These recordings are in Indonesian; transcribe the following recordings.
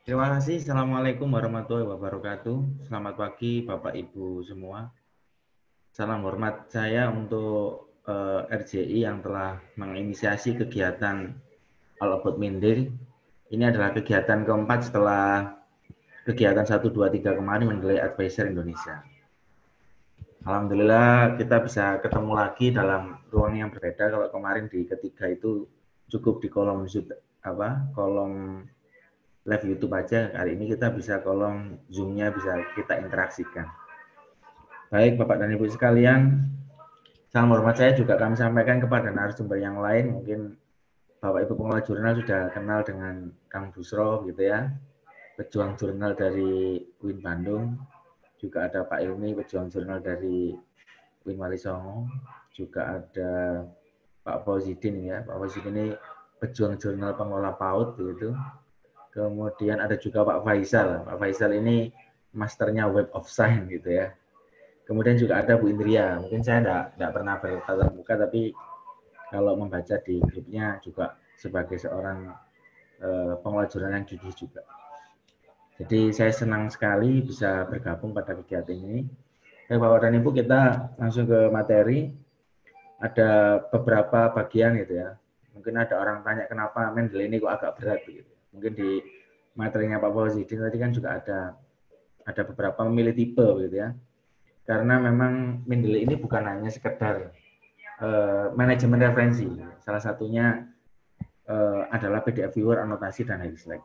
Terima kasih. Assalamualaikum warahmatullahi wabarakatuh. Selamat pagi Bapak Ibu semua. Salam hormat saya untuk uh, eh, RJI yang telah menginisiasi kegiatan All About Mindil. Ini adalah kegiatan keempat setelah kegiatan 1, 2, 3 kemarin menilai advisor Indonesia. Alhamdulillah kita bisa ketemu lagi dalam ruang yang berbeda. Kalau kemarin di ketiga itu cukup di kolom apa kolom live YouTube aja. Hari ini kita bisa kolom Zoom-nya bisa kita interaksikan. Baik, Bapak dan Ibu sekalian, salam hormat saya juga kami sampaikan kepada narasumber yang lain. Mungkin Bapak Ibu pengelola jurnal sudah kenal dengan Kang Busro gitu ya. Pejuang jurnal dari Win Bandung. Juga ada Pak Ilmi, pejuang jurnal dari Win Walisongo. Juga ada Pak Fauzidin ya. Pak Fauzidin ini pejuang jurnal pengelola PAUD gitu Kemudian ada juga Pak Faisal. Pak Faisal ini masternya Web of Science gitu ya. Kemudian juga ada Bu Indria. Mungkin saya enggak, enggak pernah bertatap muka, tapi kalau membaca di grupnya juga sebagai seorang uh, pengelola jurnal yang gigih juga. Jadi saya senang sekali bisa bergabung pada kegiatan ini. Baik Bapak dan Ibu, kita langsung ke materi. Ada beberapa bagian gitu ya. Mungkin ada orang tanya kenapa Mendel ini kok agak berat gitu mungkin di materinya Pak Fauzidin tadi kan juga ada ada beberapa memilih tipe gitu ya. Karena memang Mendeley ini bukan hanya sekedar uh, manajemen referensi. Salah satunya uh, adalah PDF viewer, anotasi, dan highlight.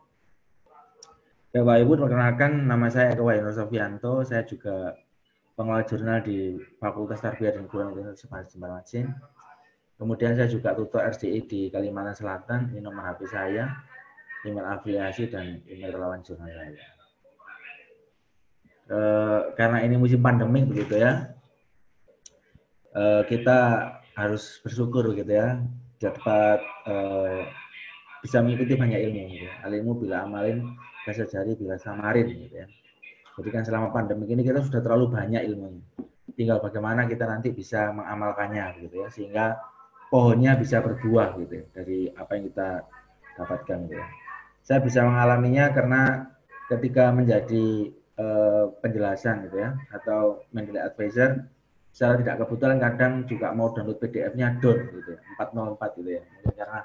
Bapak Ibu, perkenalkan nama saya Eko Waino Sofianto. Saya juga pengelola jurnal di Fakultas Tarbiyah dan Kurang Universitas Jember Kemudian saya juga tutor RCI di Kalimantan Selatan. Ini nomor HP saya email afiliasi dan email relawan jurnal saya. E, karena ini musim pandemi begitu ya, e, kita harus bersyukur gitu ya, dapat e, bisa mengikuti banyak ilmu. Gitu. Ilmu bila amalin, bisa jari bila samarin gitu ya. Jadi kan selama pandemi ini kita sudah terlalu banyak ilmunya. Tinggal bagaimana kita nanti bisa mengamalkannya gitu ya, sehingga pohonnya bisa berbuah gitu ya, dari apa yang kita dapatkan gitu ya saya bisa mengalaminya karena ketika menjadi uh, penjelasan gitu ya atau menjadi advisor secara tidak kebetulan kadang juga mau download PDF-nya dot gitu ya, 404 gitu ya mungkin karena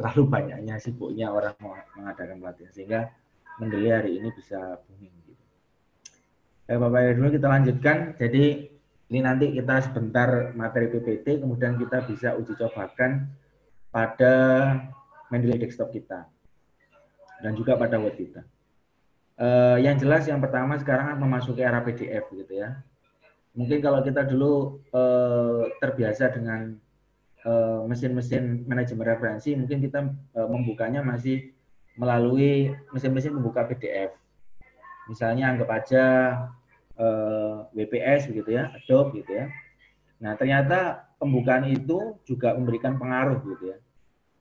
terlalu banyaknya sibuknya orang mau mengadakan pelatihan sehingga Mendeley hari ini bisa booming gitu. Eh, Bapak Ibu kita lanjutkan. Jadi ini nanti kita sebentar materi PPT, kemudian kita bisa uji cobakan pada Mendeley desktop kita dan juga pada web kita. Uh, yang jelas yang pertama sekarang memasuki era PDF gitu ya. Mungkin kalau kita dulu uh, terbiasa dengan eh, mesin-mesin manajemen referensi, mungkin kita uh, membukanya masih melalui mesin-mesin membuka PDF. Misalnya anggap aja uh, WPS begitu ya, Adobe gitu ya. Nah ternyata pembukaan itu juga memberikan pengaruh gitu ya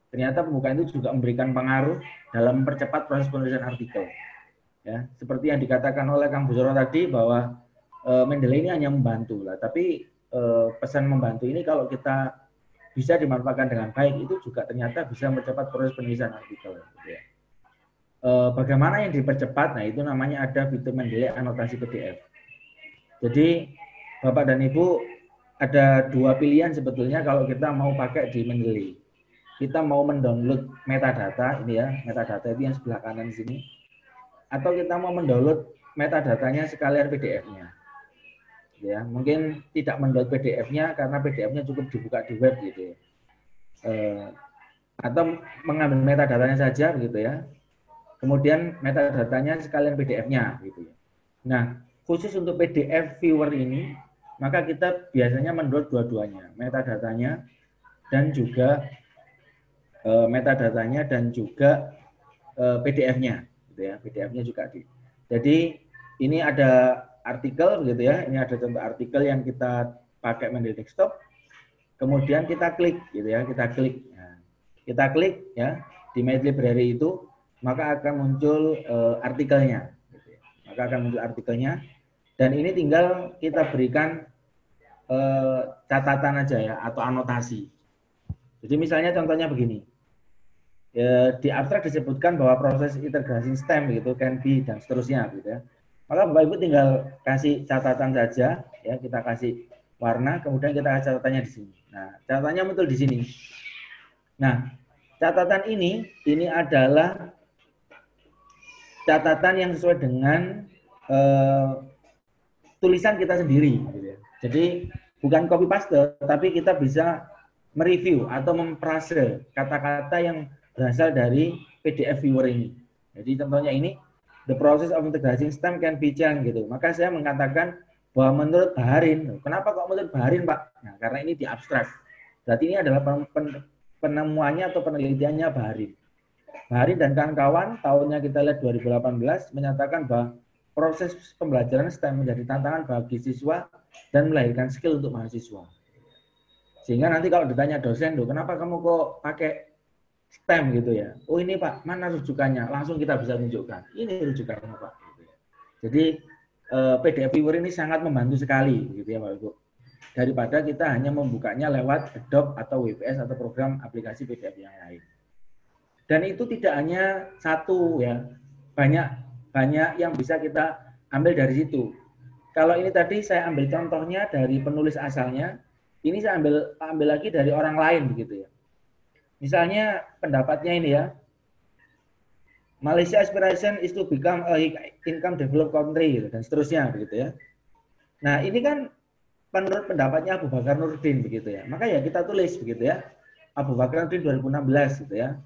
ternyata pembukaan itu juga memberikan pengaruh dalam mempercepat proses penulisan artikel. Ya, seperti yang dikatakan oleh Kang Busoro tadi bahwa e, Mendeley ini hanya membantu lah, tapi e, pesan membantu ini kalau kita bisa dimanfaatkan dengan baik itu juga ternyata bisa mempercepat proses penulisan artikel. Gitu ya. e, bagaimana yang dipercepat? Nah itu namanya ada fitur Mendeley anotasi PDF. Jadi Bapak dan Ibu ada dua pilihan sebetulnya kalau kita mau pakai di Mendeley kita mau mendownload metadata ini ya metadata itu yang sebelah kanan sini. Atau kita mau mendownload metadatanya sekalian PDF-nya ya mungkin tidak mendownload PDF-nya karena PDF-nya cukup dibuka di web gitu. Ya eh, atau mengambil metadatanya saja gitu ya. Kemudian metadatanya sekalian PDF-nya gitu ya. Nah khusus untuk PDF viewer ini maka kita biasanya mendownload dua-duanya metadatanya dan juga uh, metadatanya dan juga uh, PDF-nya, gitu ya. PDF-nya juga di. Jadi ini ada artikel, gitu ya. Ini ada contoh artikel yang kita pakai Mendeley Desktop. Kemudian kita klik, gitu ya. Kita klik. Nah, kita klik ya di My Library itu, maka akan muncul uh, artikelnya. Gitu ya. Maka akan muncul artikelnya. Dan ini tinggal kita berikan uh, catatan aja ya atau anotasi. Jadi misalnya contohnya begini ya, di abstrak disebutkan bahwa proses integrasi STEM gitu can be dan seterusnya gitu ya. Maka Bapak Ibu tinggal kasih catatan saja ya, kita kasih warna kemudian kita kasih catatannya di sini. Nah, catatannya muncul di sini. Nah, catatan ini ini adalah catatan yang sesuai dengan uh, tulisan kita sendiri gitu ya. Jadi bukan copy paste tapi kita bisa mereview atau memprase kata-kata yang berasal dari PDF viewer ini. Jadi contohnya ini, the process of integrating STEM can be changed gitu. Maka saya mengatakan bahwa menurut Baharin, kenapa kok menurut Baharin Pak? Nah, karena ini di abstrak. Berarti ini adalah penemuannya atau penelitiannya Baharin. Baharin dan kawan-kawan tahunnya kita lihat 2018 menyatakan bahwa proses pembelajaran STEM menjadi tantangan bagi siswa dan melahirkan skill untuk mahasiswa. Sehingga nanti kalau ditanya dosen, loh, kenapa kamu kok pakai STEM gitu ya. Oh ini Pak, mana rujukannya? Langsung kita bisa tunjukkan. Ini rujukannya Pak. Jadi eh, PDF Viewer ini sangat membantu sekali gitu ya Pak Ibu. Daripada kita hanya membukanya lewat Adobe atau WPS atau program aplikasi PDF yang lain. Dan itu tidak hanya satu ya, banyak banyak yang bisa kita ambil dari situ. Kalau ini tadi saya ambil contohnya dari penulis asalnya, ini saya ambil ambil lagi dari orang lain begitu ya. Misalnya pendapatnya ini ya, Malaysia aspiration is to become a income developed country gitu, dan seterusnya begitu ya. Nah ini kan menurut pendapatnya Abu Bakar Nurdin begitu ya. Maka ya kita tulis begitu ya. Abu Bakar Nurdin 2016 gitu ya.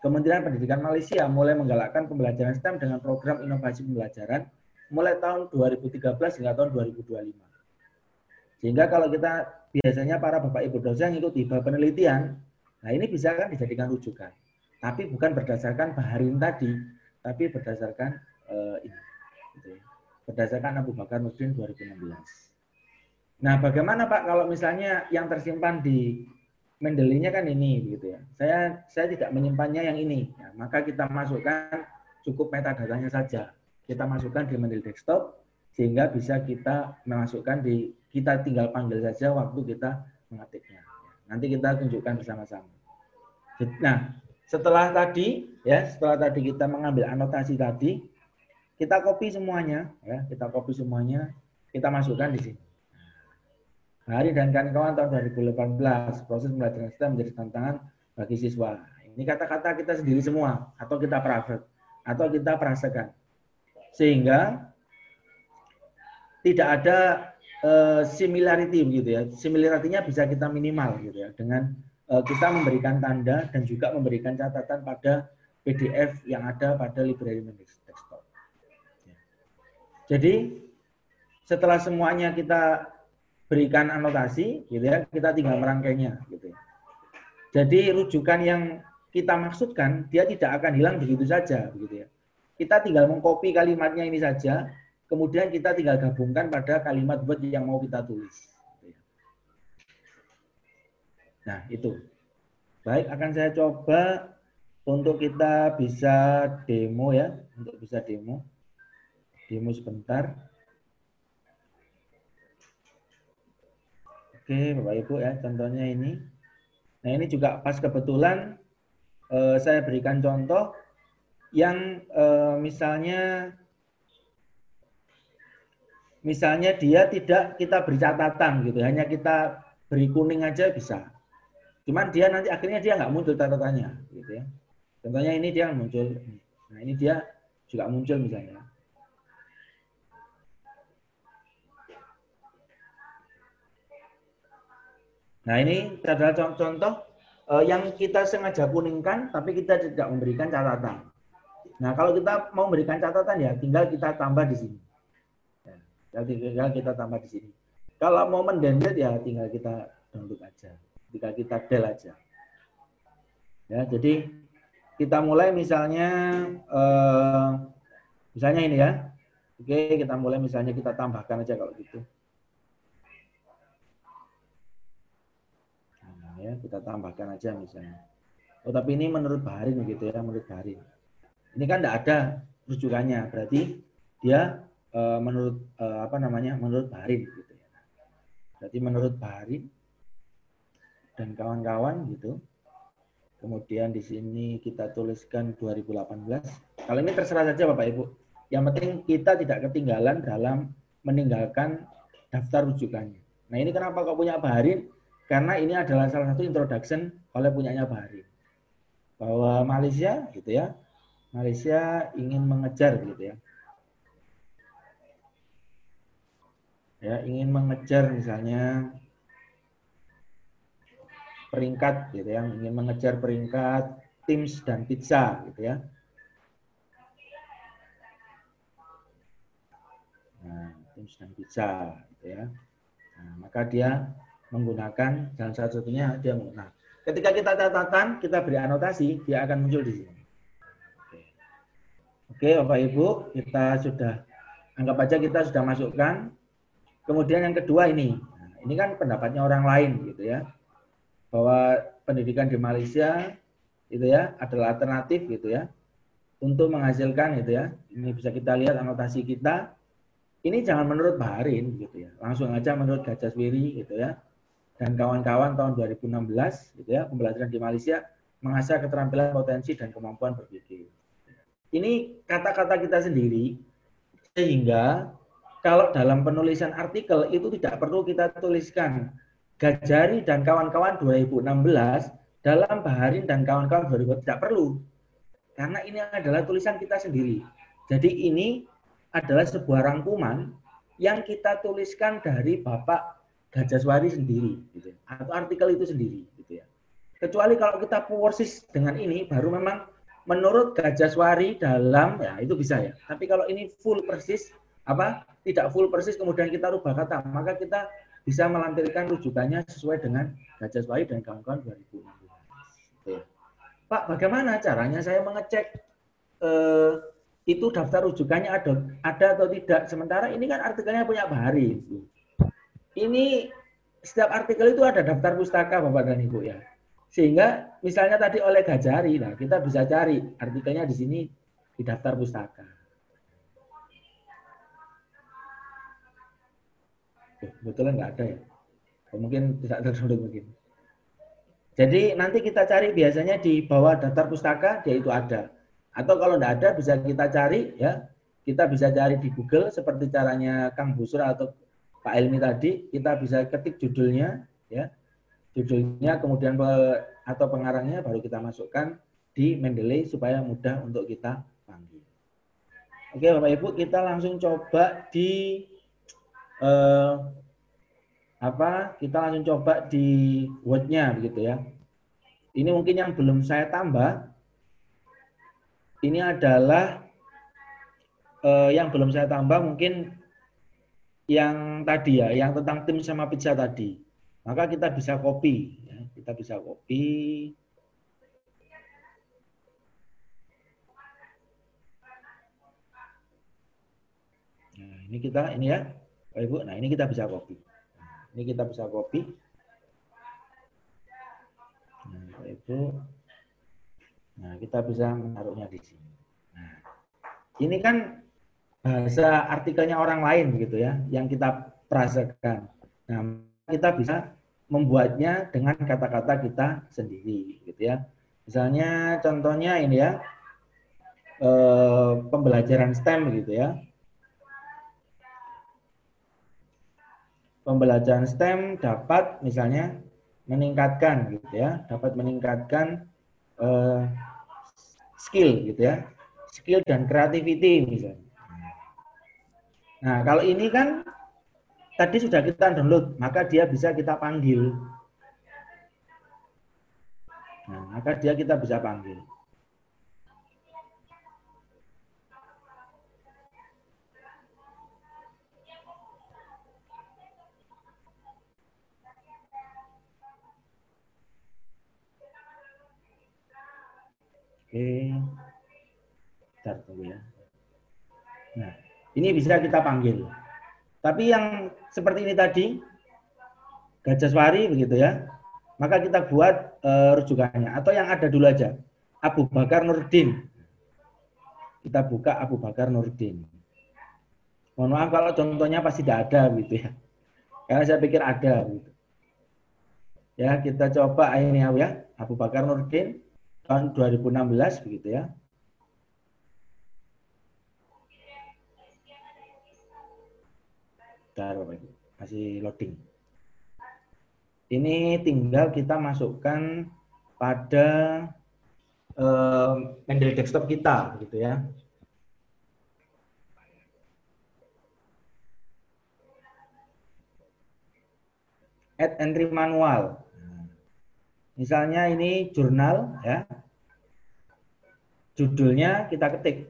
Kementerian Pendidikan Malaysia mulai menggalakkan pembelajaran STEM dengan program inovasi pembelajaran mulai tahun 2013 hingga tahun 2025. Sehingga kalau kita biasanya para Bapak Ibu dosen ikuti penelitian, Nah ini bisa kan dijadikan rujukan. Tapi bukan berdasarkan baharin tadi, tapi berdasarkan uh, ini. Gitu ya. Berdasarkan Abu Bakar Muslim 2016. Nah bagaimana Pak kalau misalnya yang tersimpan di Mendeley-nya kan ini begitu ya. Saya saya tidak menyimpannya yang ini. Nah, maka kita masukkan cukup metadatanya saja. Kita masukkan di Mendeley desktop sehingga bisa kita memasukkan di kita tinggal panggil saja waktu kita mengetiknya. Nanti kita tunjukkan bersama-sama. Nah, setelah tadi ya, setelah tadi kita mengambil anotasi tadi, kita copy semuanya ya, kita copy semuanya, kita masukkan di sini. Hari dan kawan-kawan tahun 2018, proses pembelajaran STEM menjadi tantangan bagi siswa. Ini kata-kata kita sendiri semua, atau kita private, atau kita perasakan. Sehingga tidak ada uh, similarity begitu ya. Similarity-nya bisa kita minimal gitu ya dengan uh, kita memberikan tanda dan juga memberikan catatan pada PDF yang ada pada library desktop. Ya. Jadi setelah semuanya kita berikan anotasi, gitu ya, kita tinggal merangkainya, gitu. Ya. Jadi rujukan yang kita maksudkan dia tidak akan hilang begitu saja, begitu ya. Kita tinggal mengcopy kalimatnya ini saja, kemudian kita tinggal gabungkan pada kalimat word yang mau kita tulis. Nah, itu. Baik, akan saya coba untuk kita bisa demo ya, untuk bisa demo. Demo sebentar. Oke, Bapak Ibu ya, contohnya ini. Nah, ini juga pas kebetulan eh, saya berikan contoh yang eh, misalnya misalnya dia tidak kita beri catatan gitu, hanya kita beri kuning aja bisa. Cuman dia nanti akhirnya dia nggak muncul catatannya, gitu ya. Contohnya ini dia muncul, nah ini dia juga muncul misalnya. Nah ini adalah contoh-contoh uh, yang kita sengaja kuningkan, tapi kita tidak memberikan catatan. Nah kalau kita mau memberikan catatan ya tinggal kita tambah di sini. Tinggal kita tambah di sini. Kalau mau mendownload ya tinggal kita download aja. Tinggal kita del aja. Ya, jadi kita mulai misalnya eh, misalnya ini ya. Oke, kita mulai misalnya kita tambahkan aja kalau gitu. Nah, ya, kita tambahkan aja misalnya. Oh, tapi ini menurut Baharin begitu ya, menurut Baharin. Ini kan tidak ada rujukannya, berarti dia uh, menurut uh, apa namanya menurut Baharin gitu ya. Berarti menurut Baharin dan kawan-kawan gitu Kemudian di sini kita tuliskan 2018. Kalau ini terserah saja Bapak Ibu. Yang penting kita tidak ketinggalan dalam meninggalkan daftar rujukannya. Nah ini kenapa kok punya Baharin? Karena ini adalah salah satu introduction oleh punyanya Baharin. Bahwa Malaysia gitu ya, Malaysia ingin mengejar gitu ya. Ya, ingin mengejar misalnya peringkat gitu ya, ingin mengejar peringkat Teams dan Pizza gitu ya. Nah, Teams dan Pizza gitu ya. Nah, maka dia menggunakan jalan satu-satunya dia menggunakan. Ketika kita catatan, kita beri anotasi, dia akan muncul di sini. Oke, Bapak Ibu, kita sudah anggap aja kita sudah masukkan. Kemudian yang kedua ini, nah, ini kan pendapatnya orang lain gitu ya. Bahwa pendidikan di Malaysia itu ya adalah alternatif gitu ya untuk menghasilkan gitu ya. Ini bisa kita lihat anotasi kita. Ini jangan menurut Baharin gitu ya. Langsung aja menurut Gajaswiri gitu ya. Dan kawan-kawan tahun 2016 gitu ya pembelajaran di Malaysia mengasah keterampilan potensi dan kemampuan berpikir. Ini kata-kata kita sendiri sehingga kalau dalam penulisan artikel itu tidak perlu kita tuliskan Gajari dan kawan-kawan 2016 dalam Baharin dan kawan-kawan 2000 tidak perlu. Karena ini adalah tulisan kita sendiri. Jadi ini adalah sebuah rangkuman yang kita tuliskan dari Bapak Gajaswari sendiri gitu. atau artikel itu sendiri gitu ya. Kecuali kalau kita persis dengan ini baru memang menurut Gajaswari dalam ya itu bisa ya. Tapi kalau ini full persis apa tidak full persis kemudian kita rubah kata maka kita bisa melampirkan rujukannya sesuai dengan Gajah Wahid dan kawan-kawan 2016. Pak, bagaimana caranya saya mengecek eh, itu daftar rujukannya ada ada atau tidak? Sementara ini kan artikelnya punya Bahari. Ini setiap artikel itu ada daftar pustaka Bapak dan Ibu ya. Sehingga misalnya tadi oleh Gajari, nah kita bisa cari artikelnya di sini di daftar pustaka. Kebetulan nggak ada ya. Mungkin tidak terdownload mungkin. Jadi nanti kita cari biasanya di bawah daftar pustaka dia itu ada. Atau kalau tidak ada bisa kita cari ya. Kita bisa cari di Google seperti caranya Kang Busur atau Pak Elmi tadi. Kita bisa ketik judulnya ya. Judulnya kemudian atau pengarangnya baru kita masukkan di Mendeley supaya mudah untuk kita panggil. Oke Bapak Ibu kita langsung coba di eh, apa kita langsung coba di Word-nya begitu ya. Ini mungkin yang belum saya tambah. Ini adalah eh, yang belum saya tambah mungkin yang tadi ya, yang tentang tim sama pizza tadi. Maka kita bisa copy, ya. kita bisa copy. Nah, ini kita ini ya, Bapak Ibu. Nah, ini kita bisa copy. Ini kita bisa copy. Nah, Bapak Ibu. Nah, kita bisa menaruhnya di sini. Nah, ini kan bahasa artikelnya orang lain begitu ya, yang kita perasakan. Nah, kita bisa membuatnya dengan kata-kata kita sendiri gitu ya. Misalnya contohnya ini ya, eh, pembelajaran STEM gitu ya. Pembelajaran STEM dapat misalnya meningkatkan gitu ya, dapat meningkatkan uh, skill gitu ya, skill dan creativity misalnya. Nah kalau ini kan tadi sudah kita download, maka dia bisa kita panggil. Nah, maka dia kita bisa panggil. Oke. Bentar tunggu ya. Nah, ini bisa kita panggil. Tapi yang seperti ini tadi, Gajah Suari begitu ya, maka kita buat uh, rujukannya. Atau yang ada dulu aja, Abu Bakar Nurdin. Kita buka Abu Bakar Nurdin. Mohon maaf kalau contohnya pasti tidak ada gitu ya. Karena saya pikir ada gitu. Ya, kita coba ini ya, Abu Bakar Nurdin tahun 2016 begitu ya. Masih loading. Ini tinggal kita masukkan pada uh, Mendeley desktop kita gitu ya. Add entry manual. Misalnya ini jurnal ya. Judulnya kita ketik.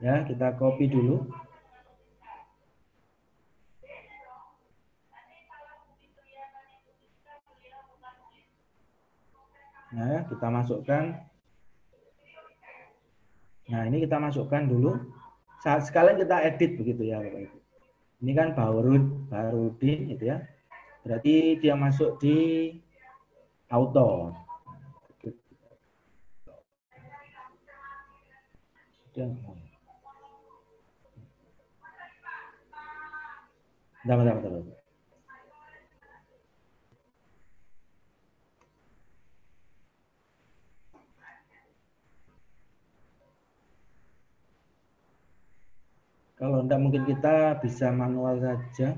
Ya, kita copy dulu. Kita masukkan. Nah, ini kita masukkan dulu. Saat sekalian kita edit begitu ya, Bapak Ibu. Ini kan baru Barudin gitu ya. Berarti dia masuk di auto. Bentar, bentar, bentar. Kalau tidak mungkin kita bisa manual saja.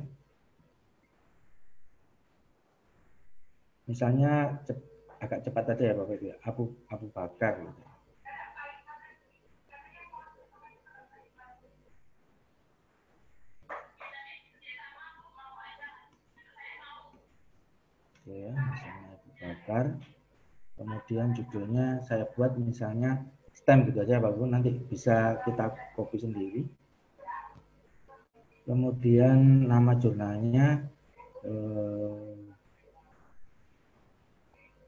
Misalnya cep, agak cepat aja ya Bapak Ibu. Abu Abu Bakar gitu. ya, misalnya Abu Bakar. Kemudian judulnya saya buat misalnya stem gitu aja Bapak Ibu nanti bisa kita copy sendiri. Kemudian nama jurnalnya eh,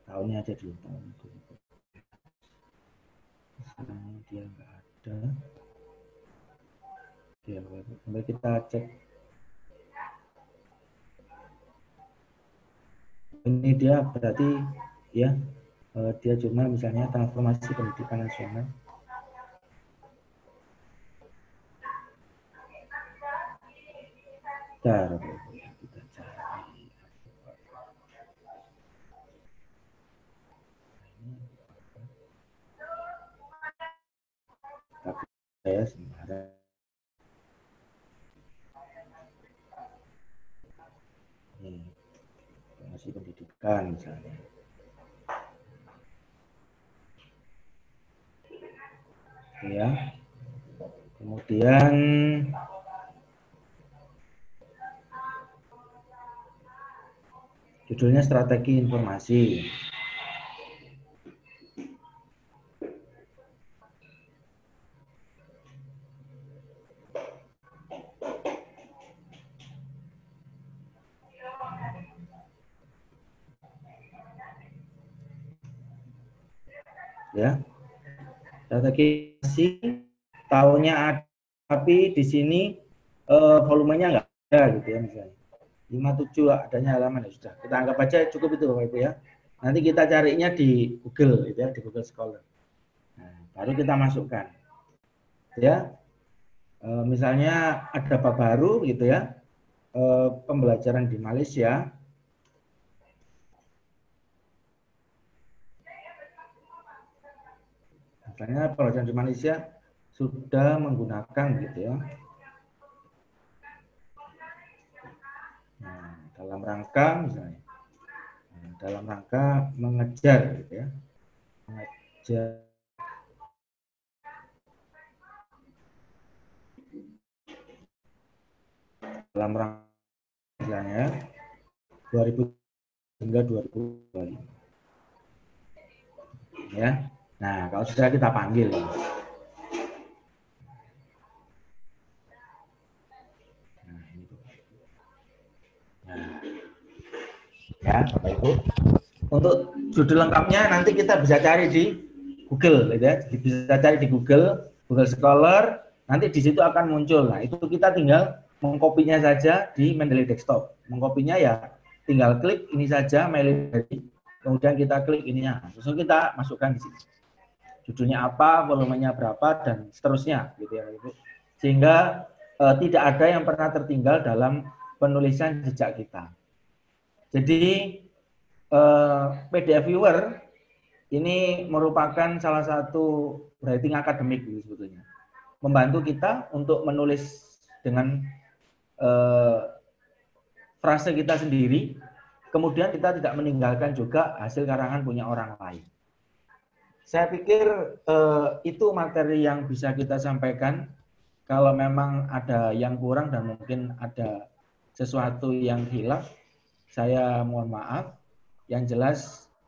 tahunnya aja dulu tahun itu. Sekarang dia nggak ada. Oke, Sampai kita cek ini dia berarti ya eh, dia jurnal misalnya transformasi pendidikan nasional Bentar, kita cari. Tapi saya sebenarnya ini masih pendidikan misalnya. Ya. Kemudian Judulnya strategi informasi. Ya. Strategi tahunnya ada tapi di sini uh, volumenya enggak ada gitu ya misalnya. 57 adanya halaman ya sudah. Kita anggap aja cukup itu Bapak Ibu ya. Nanti kita carinya di Google gitu ya, di Google Scholar. Nah, baru kita masukkan. Ya. E, misalnya ada apa baru gitu ya. E, pembelajaran di Malaysia. Misalnya pembelajaran di Malaysia sudah menggunakan gitu ya dalam rangka misalnya nah, dalam rangka mengejar gitu ya mengejar. Dalam rangka misalnya 2000 hingga 2025 ya nah kalau sudah kita panggil ya Bapak Ibu. Untuk judul lengkapnya nanti kita bisa cari di Google, gitu ya. Bisa cari di Google, Google Scholar. Nanti di situ akan muncul. Nah itu kita tinggal mengkopinya saja di Mendeley Desktop. Mengkopinya ya tinggal klik ini saja Mendeley kemudian kita klik ininya. Terus kita masukkan di sini. Judulnya apa, volumenya berapa dan seterusnya gitu ya Ibu. Sehingga eh, tidak ada yang pernah tertinggal dalam penulisan jejak kita. Jadi eh, PDF viewer ini merupakan salah satu writing akademik sebetulnya. Membantu kita untuk menulis dengan eh, frase kita sendiri, kemudian kita tidak meninggalkan juga hasil karangan punya orang lain. Saya pikir eh, itu materi yang bisa kita sampaikan. Kalau memang ada yang kurang dan mungkin ada sesuatu yang hilang, saya mohon maaf. Yang jelas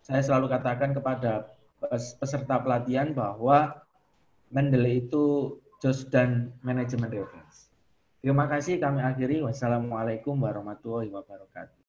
saya selalu katakan kepada peserta pelatihan bahwa Mendeley itu just dan manajemen reference. Terima kasih kami akhiri. Wassalamualaikum warahmatullahi wabarakatuh.